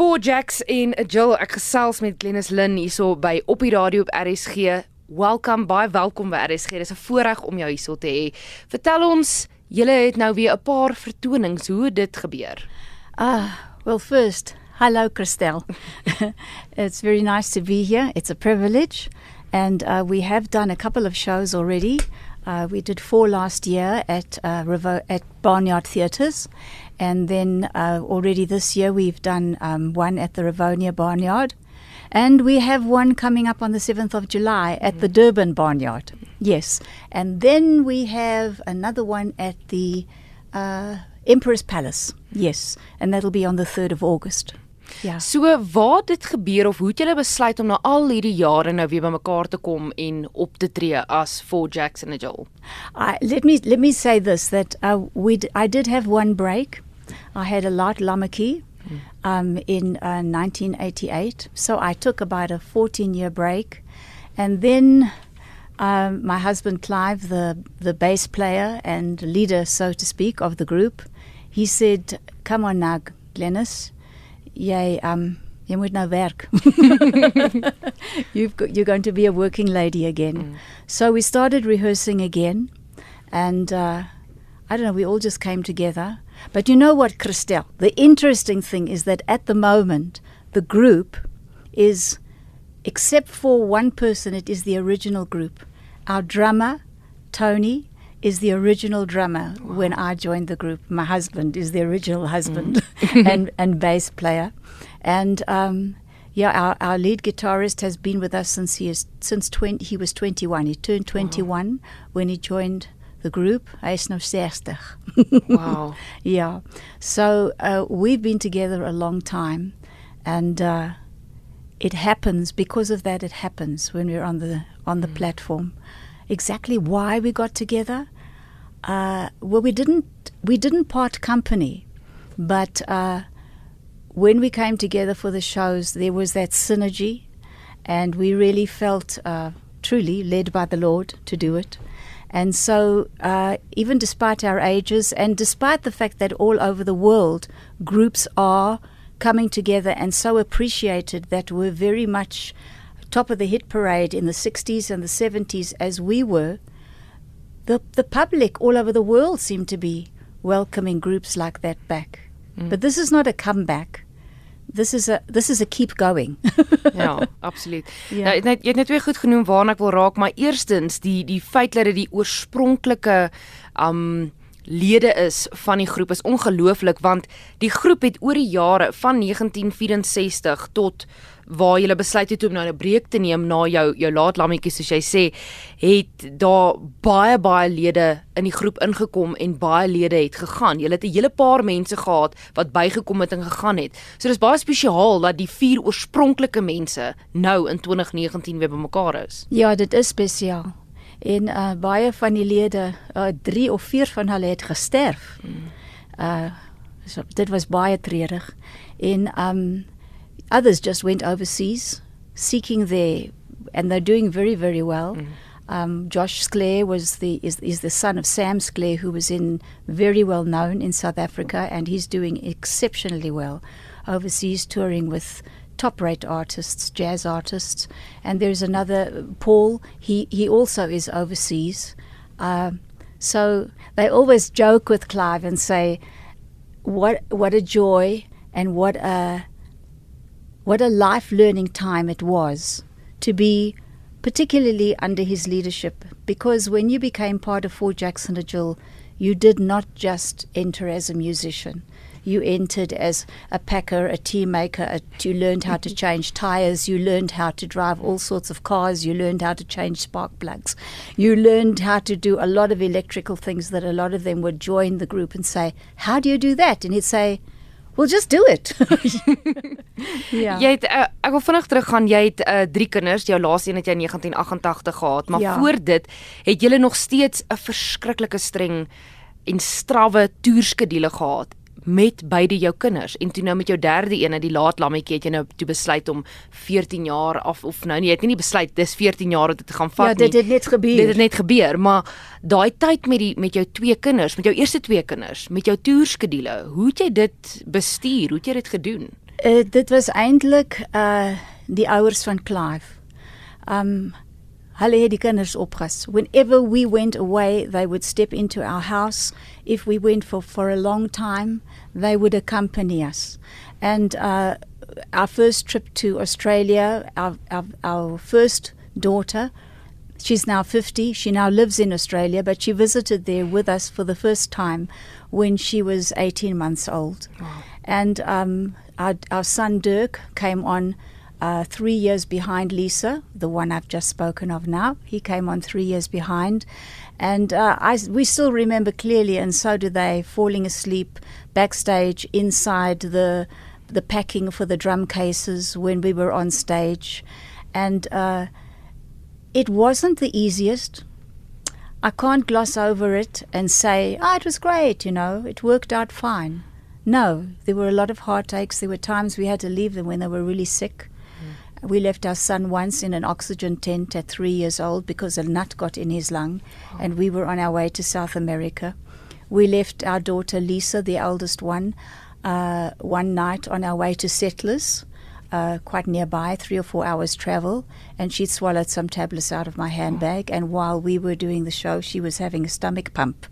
Four Jacks en Jill, ek gesels met Glenis Lin hierso by op die radio op RSG. Welkom, baie welkom by RSG. Dis 'n voorreg om jou hierso te hê. Vertel ons, julle het nou weer 'n paar vertonings. Hoe het dit gebeur? Ah, well, first, hello, Christelle. it's very nice to be here. It's a privilege. And uh, we have done a couple of shows already. Uh, we did four last year at uh, Revo- at Barnyard Theatres, and then uh, already this year we've done um, one at the Rivonia Barnyard, and we have one coming up on the seventh of July at the Durban Barnyard. Yes, and then we have another one at the uh, Emperor's Palace. Yes, and that'll be on the third of August. Ja. So waar dit gebeur of hoe het julle besluit om na al hierdie jare nou weer bymekaar te kom en op te tree as Four Jacks and? I, let me let me say this that uh, we I did have one break. I had a lot Lamaki um, in uh, 1988, so I took about a 14 year break, and then um, my husband Clive, the the bass player and leader, so to speak, of the group, he said, "Come on now, Glenys, jy um." Jy moet nou werk. You've got, you're going to be a working lady again. So we started rehearsing again, and uh, I don't know, we all just came together. But you know what, Christelle? The interesting thing is that at the moment, the group is, except for one person, it is the original group. Our drummer, Tony, is the original drummer when I joined the group. My husband is the original husband and, and bass player. And um, yeah, our, our lead guitarist has been with us since he is since 20, he was 21. He turned 21 when he joined the group. Hy is nou 60. Wow. Yeah. So uh, we've been together a long time, and uh, it happens because of that. It happens when we're on the on the platform. Exactly why we got together? Uh, well, we didn't we didn't part company, but uh, when we came together for the shows, there was that synergy, and we really felt uh, truly led by the Lord to do it. And so, uh, even despite our ages, and despite the fact that all over the world groups are coming together and so appreciated that we're very much top of the hit parade in the 60s and the 70s as we were, the, the public all over the world seem to be welcoming groups like that back. But this is not a comeback. This is a this is a keep going. Ja, absoluut. Ja. Nou, net, jy het net twee goed genoem waarna ek wil raak, maar eerstens die die feit dat dit die oorspronklike um lede is van die groep is ongelooflik want die groep het oor die jare van 1964 tot waar jy besluit het om nou 'n breek te neem na jou jou laat lammetjie soos jy sê, het daar baie baie lede in die groep ingekom en baie lede het gegaan. Jy het 'n hele paar mense gehad wat bygekom het en gegaan het. So dis baie spesiaal dat die vier oorspronklike mense nou in 2019 weer bymekaar is. Ja, dit is spesiaal. En uh baie van die lede, uh 3 of 4 van hulle het gesterf. Uh so dit was baie treurig. En um others just went overseas seeking their and they're doing very very well. Um, Josh Sklair was the is is the son of Sam Sklair, who was in very well known in South Africa, and he's doing exceptionally well overseas, touring with top rate artists, jazz artists. And there's another Paul. He he also is overseas. Um, so they always joke with Clive and say, "What what a joy and what a what a life learning time it was to be particularly under his leadership. Because when you became part of Four Jacks and a Jill you did not just enter as a musician. You entered as a packer a tea maker a, you learned how to change tires you learned how to drive all sorts of cars you learned how to change spark plugs. You learned how to do a lot of electrical things that a lot of them would join the group and say how do you do that? And he'd say well just do it ja Jy het uh, ek wil vinnig teruggaan. Jy het uh, drie kinders. Jou laaste een het jy in 1988 gehad, maar Ja. voor dit het jy nog steeds 'n verskriklike streng en strawwe toerskedule gehad met beide jou kinders en toe nou met jou derde een, die laat lammetjie, het jy nou toe besluit om 14 jaar af of nou nee, jy het nie besluit dis 14 jaar om dit te gaan vat ja dit nie. het net gebeur Dit het net gebeur, maar daai tyd met die met jou twee kinders, met jou eerste twee kinders, met jou toerskedule, hoe het jy dit bestuur? Hoe het jy dit gedoen? Uh, dit was eintlik uh die ouers van Clive. Um hulle het die kinders opgas. Whenever we went away, they would step into our house. If we went for for a long time, they would accompany us. And uh our first trip to Australia, our our, our first daughter She's now 50. She now lives in Australia, but she visited there with us for the first time when she was 18 months old. Wow. And um, our, our son Dirk came on uh, three years behind Lisa, the one I've just spoken of now. He came on three years behind. And uh, I, we still remember clearly, and so do they, falling asleep backstage inside the, the packing for the drum cases when we were on stage. And uh, it wasn't the easiest. I can't gloss over it and say, oh, it was great, you know, it worked out fine. No, there were a lot of heartaches. There were times we had to leave them when they were really sick. We left our son once in an oxygen tent at three years old because a nut got in his lung, oh. and we were on our way to South America. We left our daughter Lisa, the eldest one, uh, one night on our way to Settlers uh, quite nearby, three or four hours travel, and she'd swallowed some tablets out of my handbag. And while we were doing the show, she was having a stomach pump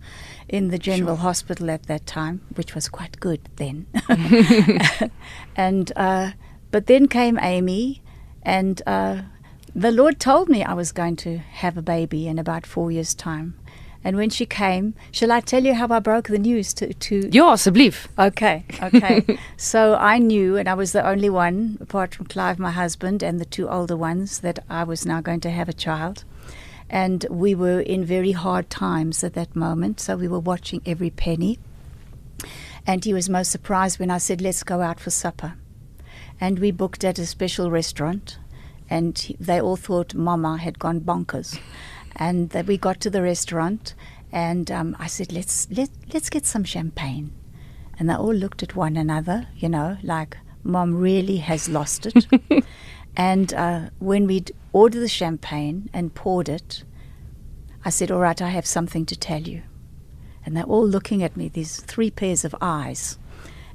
in the general sure. hospital at that time, which was quite good then. and uh, but then came Amy, and uh, the Lord told me I was going to have a baby in about four years' time. And when she came, shall I tell you how I broke the news to to Ja, asseblief. Okay, okay. so I knew and I was the only one apart from Clive my husband and the two older ones that I was now going to have a child. And we were in very hard times at that moment, so we were watching every penny. And he was most surprised when I said, "Let's go out for supper." And we booked at a special restaurant and they all thought mama had gone bonkers. And that we got to the restaurant, and um, I said, "Let's let let's get some champagne," and they all looked at one another, you know, like Mom really has lost it. and uh, when we'd ordered the champagne and poured it, I said, "All right, I have something to tell you," and they're all looking at me, these three pairs of eyes,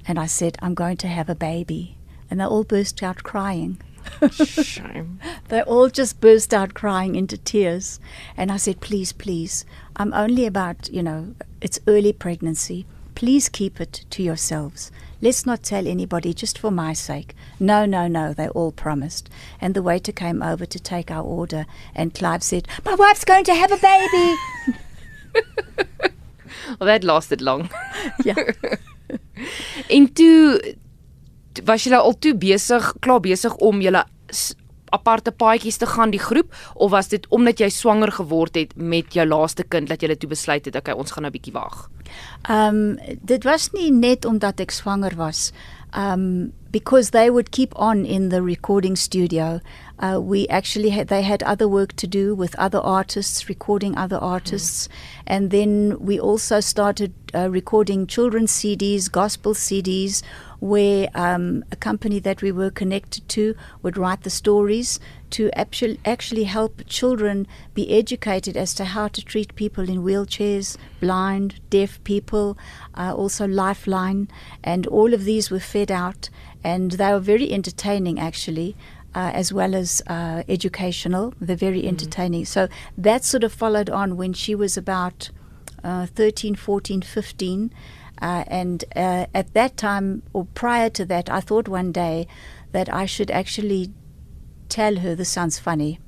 and I said, "I'm going to have a baby," and they all burst out crying. Shame. they all just burst out crying into tears. And I said, please, please, I'm only about, you know, it's early pregnancy. Please keep it to yourselves. Let's not tell anybody just for my sake. No, no, no, they all promised. And the waiter came over to take our order, and Clive said, My wife's going to have a baby. well, that lasted long. yeah. en toe was julle al toe besig, klaar besig om julle aparte paadjies te gaan die groep of was dit omdat jy swanger geword het met jou laaste kind dat jy toe besluit het okay ons gaan nou 'n bietjie wag. Ehm um, dit was nie net omdat ek swanger was. Um because they would keep on in the recording studio. Uh, we actually had they had other work to do with other artists, recording other artists, mm. and then we also started uh, recording children's CDs, gospel CDs, where um, a company that we were connected to would write the stories to actually, actually help children be educated as to how to treat people in wheelchairs, blind, deaf people, uh, also Lifeline, and all of these were fed out, and they were very entertaining actually. Uh, as well as uh, educational, they're very mm-hmm. entertaining. So that sort of followed on when she was about uh, 13, 14, 15. Uh, and uh, at that time, or prior to that, I thought one day that I should actually tell her. This sounds funny.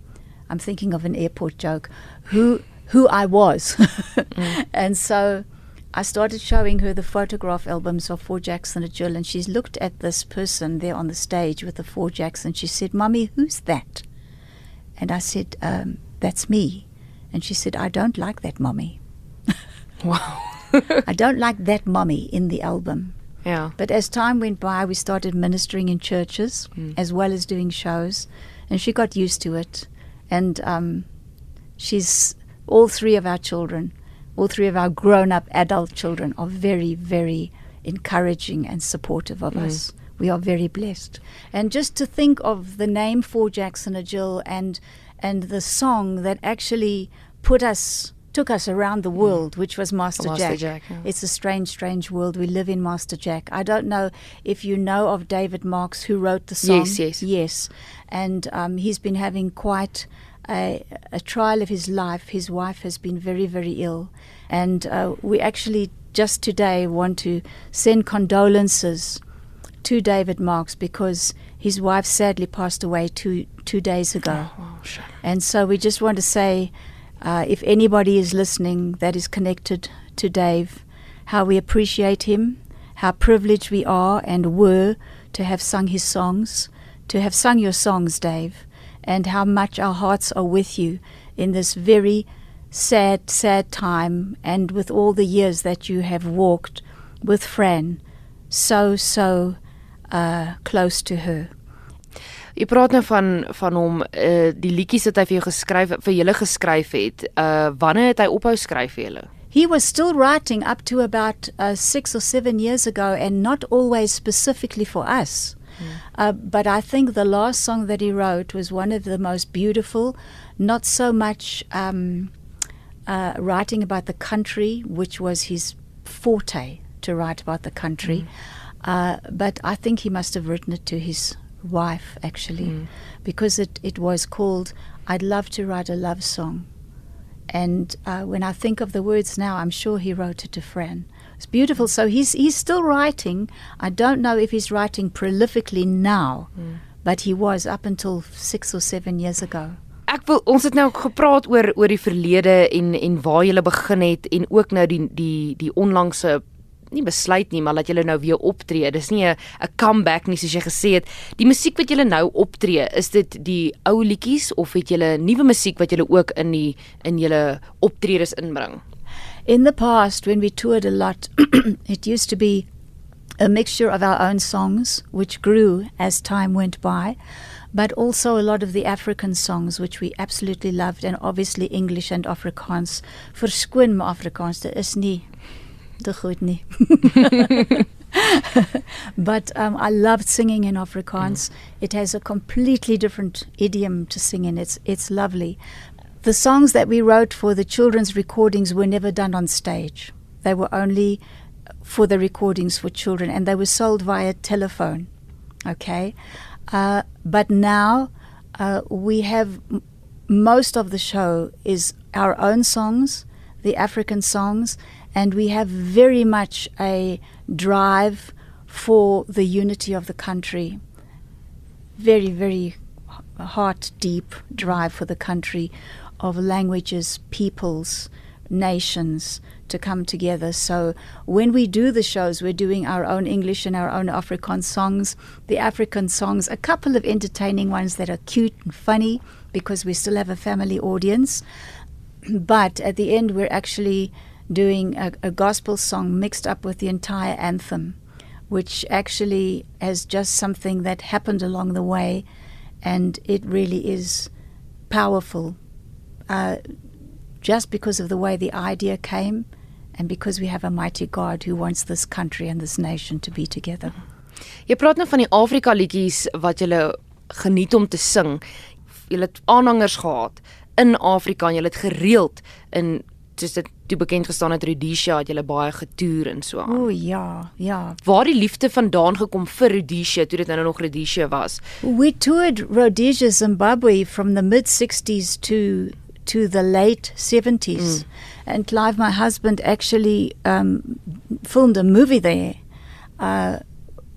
I'm thinking of an airport joke. Who who I was, mm. and so I started showing her the photograph albums of Four Jacks and a Jill, and she's looked at this person there on the stage with the Four Jackson. She said, "Mummy, who's that?" And I said, um, "That's me." And she said, "I don't like that, Mummy." wow. I don't like that mommy in the album. Yeah. But as time went by, we started ministering in churches mm. as well as doing shows, and she got used to it. And um, she's all three of our children, all three of our grown-up adult children, are very, very encouraging and supportive of mm. us. We are very blessed. And just to think of the name Four Jacks and a Jill and and the song that actually put us took us around the world, which was Master, Master Jack. Jack, yeah. It's a strange, strange world we live in, Master Jack. I don't know if you know of David Marks, who wrote the song. Yes, yes. Yes. And um, he's been having quite a, a trial of his life. His wife has been very, very ill. And uh, we actually just today want to send condolences to David Marks because his wife sadly passed away two, two days ago. Oh, shame. And so we just want to say uh, if anybody is listening that is connected to Dave, how we appreciate him, how privileged we are and were to have sung his songs, to have sung your songs, Dave, and how much our hearts are with you in this very sad, sad time and with all the years that you have walked with Fran so, so uh, close to her. Jy praat nou van van hom uh die liedjies wat hy vir jou geskryf vir julle geskryf het. Uh wanneer het hy ophou skryf vir julle? He was still writing up to about uh, six or seven years ago, and not always specifically for us. Uh, but I think the last song that he wrote was one of the most beautiful, not so much um, uh, writing about the country, which was his forte to write about the country, uh, but I think he must have written it to his wife actually, because it, it was called I'd Love to Write a Love Song. And uh, when I think of the words now, I'm sure he wrote it to Fran. It's beautiful. So he's he's still writing. I don't know if he's writing prolifically now, but he was up until six or seven years ago. Ek wil ons het nou gepraat oor oor die verlede en en waar jy begin het en ook nou die die die onlangse nie besluit nie, maar dat jy nou weer optree. Dis nie 'n comeback nie soos jy gesê het. Die musiek wat jy nou optree, is dit die ou liedjies of het jy nuwe musiek wat jy ook in die in julle optredes inbring? In the past, when we toured a lot, it used to be a mixture of our own songs, which grew as time went by, but also a lot of the African songs, which we absolutely loved, and obviously English and Afrikaans. Verskoon my Afrikaans, dit is nie te goed nie. but um, I loved singing in Afrikaans. It has a completely different idiom to sing in. It's it's lovely. The songs that we wrote for the children's recordings were never done on stage. They were only for the recordings for children, and they were sold via telephone. Okay, uh, but now uh, we have m- most of the show is our own songs, the African songs, and we have very much a drive for the unity of the country. Very, very heart deep drive for the country of languages, peoples, nations to come together. So when we do the shows, we're doing our own English and our own Afrikaans songs, the African songs, a couple of entertaining ones that are cute and funny because we still have a family audience. But at the end, we're actually doing a, a gospel song mixed up with the entire anthem, which actually is just something that happened along the way, and it really is powerful. Uh, just because of the way the idea came, and because we have a mighty God who wants this country and this nation to be together. Jy praat nou van die Afrika liedjies wat jy geniet om te sing. Jy het aanhangers gehad in Afrika en jy het gereeld in soos dit toe bekend gestaan het Rhodesia het jy baie getoer en so aan. O ja, ja. Waar die liefde vandaan gekom vir Rhodesia toe dit nou nog Rhodesia was. We toured Rhodesia, Zimbabwe from the mid 60s to to the late 70s. And Clive, my husband, actually um, filmed a movie there. Uh,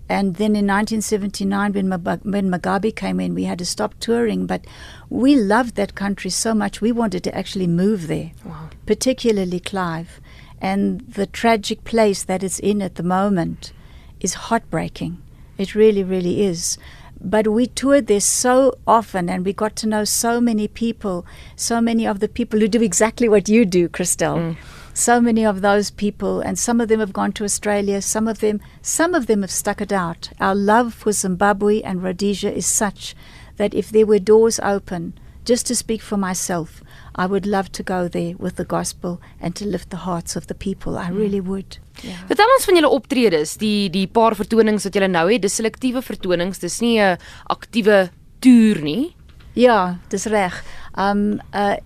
and then in 1979, when, Mab- when Mugabe came in, we had to stop touring. But we loved that country so much, we wanted to actually move there, Wow. particularly Clive. And the tragic place that it's in at the moment is heartbreaking. It really, really is. But we toured there so often and we got to know so many people, so many of the people who do exactly what you do, Christelle. Mm. So many of those people, and some of them have gone to Australia, some of them some of them have stuck it out. Our love for Zimbabwe and Rhodesia is such that if there were doors open, just to speak for myself, I would love to go there with the gospel and to lift the hearts of the people. I really would. Vertel ons van julle optredes, die die paar vertonings wat julle nou het, dis selektiewe vertonings, dis nie 'n aktiewe toer nie. Ja, dis reg. Um uh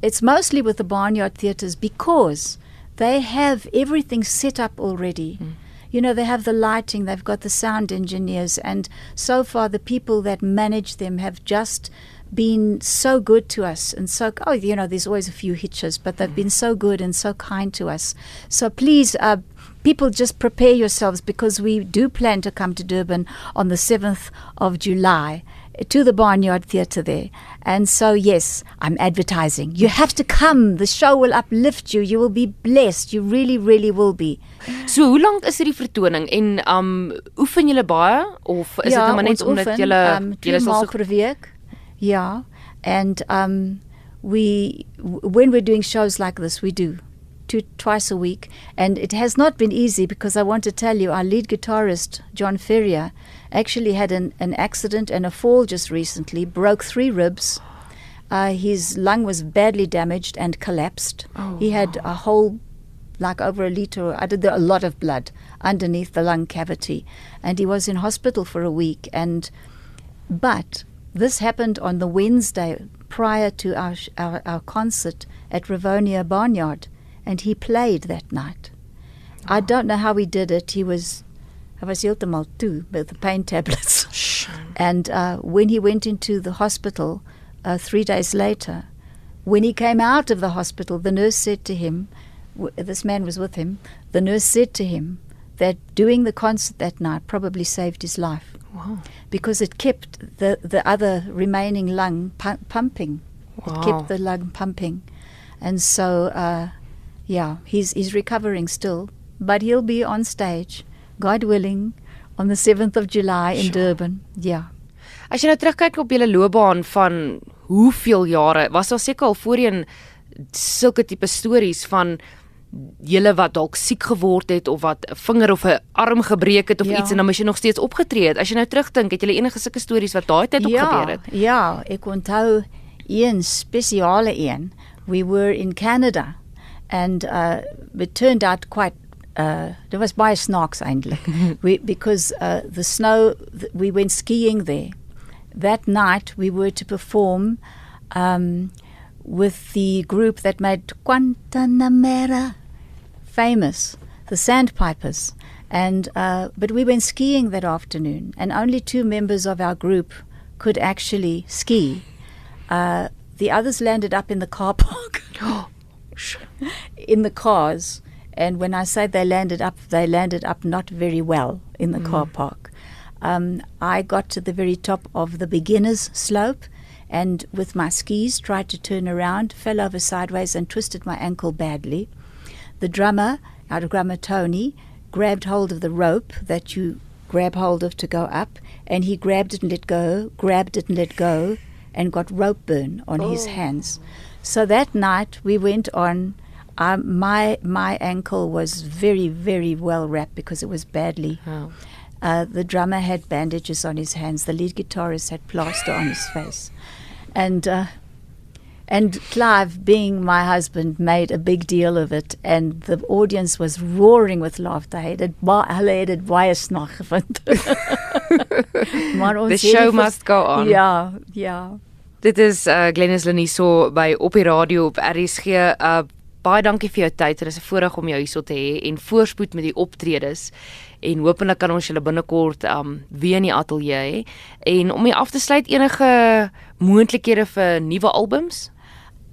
it's mostly with the barnyard theatres because they have everything set up already. Mm. You know, they have the lighting, they've got the sound engineers, and so far the people that manage them have just been so good to us and so oh you know there's always a few hitches but they've been so good and so kind to us so please uh, people just prepare yourselves because we do plan to come to Durban on the 7th of July to the Barnyard Theatre there. And so, yes, I'm advertising. You have to come. The show will uplift you. You will be blessed. You really, really will be. So, hoe lank is hierdie vertoning en um oefen julle baie of is dit ja, nou maar net omdat julle um, julle per week? Ja. And um we when we're doing shows like this, we do two twice a week and it has not been easy because I want to tell you our lead guitarist John Ferrier actually had an, an accident and a fall just recently, broke three ribs. Uh, his lung was badly damaged and collapsed. Oh, he had wow. a whole, like over a liter, I did a lot of blood underneath the lung cavity, and he was in hospital for a week. And but this happened on the Wednesday prior to our our, our concert at Rivonia Barnyard, and he played that night. Oh. I don't know how he did it. He was I was heeltemal toe with the pain tablets. and uh, when he went into the hospital uh, three days later, when he came out of the hospital, the nurse said to him, w- this man was with him, the nurse said to him that doing the concert that night probably saved his life. Wow. Because it kept the, the other remaining lung pu- pumping. Wow. It kept the lung pumping. And so, uh, yeah, he's, he's recovering still, but he'll be on stage God willing on the 7th of July in sure. Durban. Ja. As jy nou terugkyk op julle loopbaan van hoeveel jare, was daar seker al voorheen sulke tipe stories van julle wat dalk siek geword het of wat 'n vinger of 'n arm gebreek het of ja. iets en dan moes jy nog steeds opgetree het. As jy nou terugdink, het jy enige sulke stories wat daai tyd ja, op gebeur het? Ja, ek onthou een spesiale een. We were in Canada and uh it turned out quite uh, there was by snarks eindelijk. we, because uh, the snow, th- we went skiing there. That night we were to perform um, with the group that made Guantanamera famous, the Sandpipers. And uh, but we went skiing that afternoon, and only two members of our group could actually ski. Uh, the others landed up in the car park, in the cars, and when I say they landed up, they landed up not very well in the mm. car park. Um, I got to the very top of the beginner's slope and with my skis tried to turn around, fell over sideways, and twisted my ankle badly. The drummer, our drummer Tony, grabbed hold of the rope that you grab hold of to go up, and he grabbed it and let go, grabbed it and let go, and got rope burn on oh. his hands. So that night we went on um, my my ankle was very very well wrapped because it was badly. Oh. Uh, the drummer had bandages on his hands. The lead guitarist had plaster on his face, and uh, and Clive, being my husband, made a big deal of it, and the audience was roaring with laughter. Hy het hulle het dit baie gevind. The show must go on. Yeah, yeah. Dit is uh, Glenys Leniso by Oppiradio op RSG. Uh, baie dankie vir jou tyd. Dit is 'n voorreg om jou hierso te hê en voorspoed met die optredes. En hopelik kan ons julle binnekort um weer in die ateljee hê. En om jy af te sluit enige moontlikhede vir nuwe albums?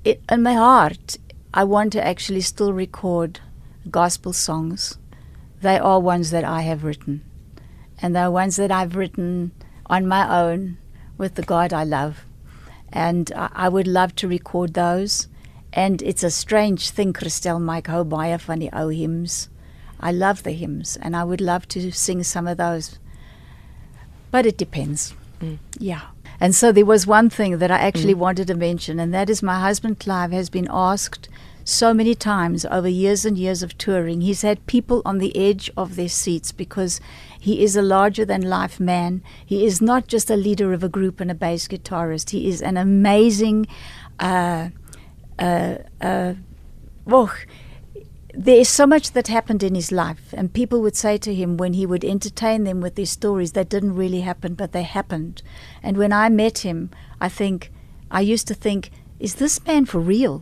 It, in my heart, I want to actually still record gospel songs. They are ones that I have written. And they're ones that I've written on my own with the God I love. And I, I would love to record those. And it's a strange thing, Christelle Mike hou baie van die ou hymns. I love the hymns and I would love to sing some of those. But it depends. Mm. Yeah. And so there was one thing that I actually mm. wanted to mention, and that is my husband Clive has been asked so many times over years and years of touring. He's had people on the edge of their seats because he is a larger than life man. He is not just a leader of a group and a bass guitarist, he is an amazing. Uh, uh, uh, oh, there is so much that happened in his life, and people would say to him when he would entertain them with these stories that didn't really happen, but they happened. And when I met him, I think I used to think is this man for real?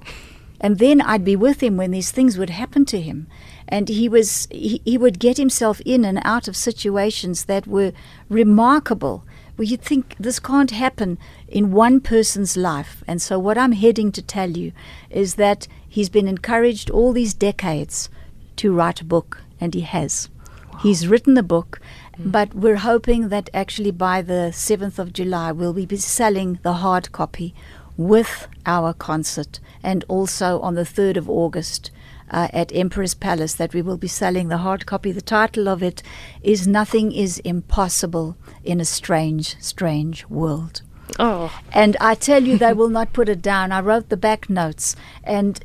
And then I'd be with him when these things would happen to him. And he was he, he would get himself in and out of situations that were remarkable. Well, you'd think this can't happen in one person's life. And so, what I'm heading to tell you is that he's been encouraged all these decades to write a book, and he has. Wow. He's written the book, mm. but we're hoping that actually by the 7th of July, we'll be selling the hard copy with our concert, and also on the 3rd of August. Uh, at Emperor's Palace, that we will be selling the hard copy. The title of it is Nothing is Impossible in a Strange, Strange World. Oh. And I tell you, they will not put it down. I wrote the back notes, and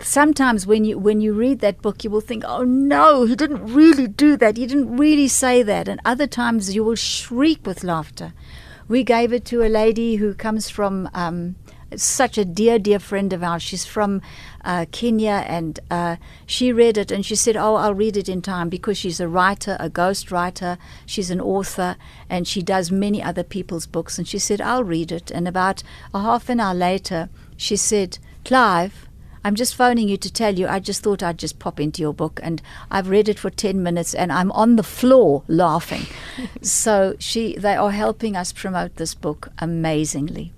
sometimes when you when you read that book you will think oh no he didn't really do that he didn't really say that and other times you will shriek with laughter we gave it to a lady who comes from um, such a dear, dear friend of ours. She's from uh, Kenya, and uh, she read it and she said, "Oh, I'll read it in time," because she's a writer, a ghost writer. She's an author, and she does many other people's books. And she said, "I'll read it." And about a half an hour later, she said, "Clive." I'm just phoning you to tell you, I just thought I'd just pop into your book. And I've read it for 10 minutes and I'm on the floor laughing. so she, they are helping us promote this book amazingly.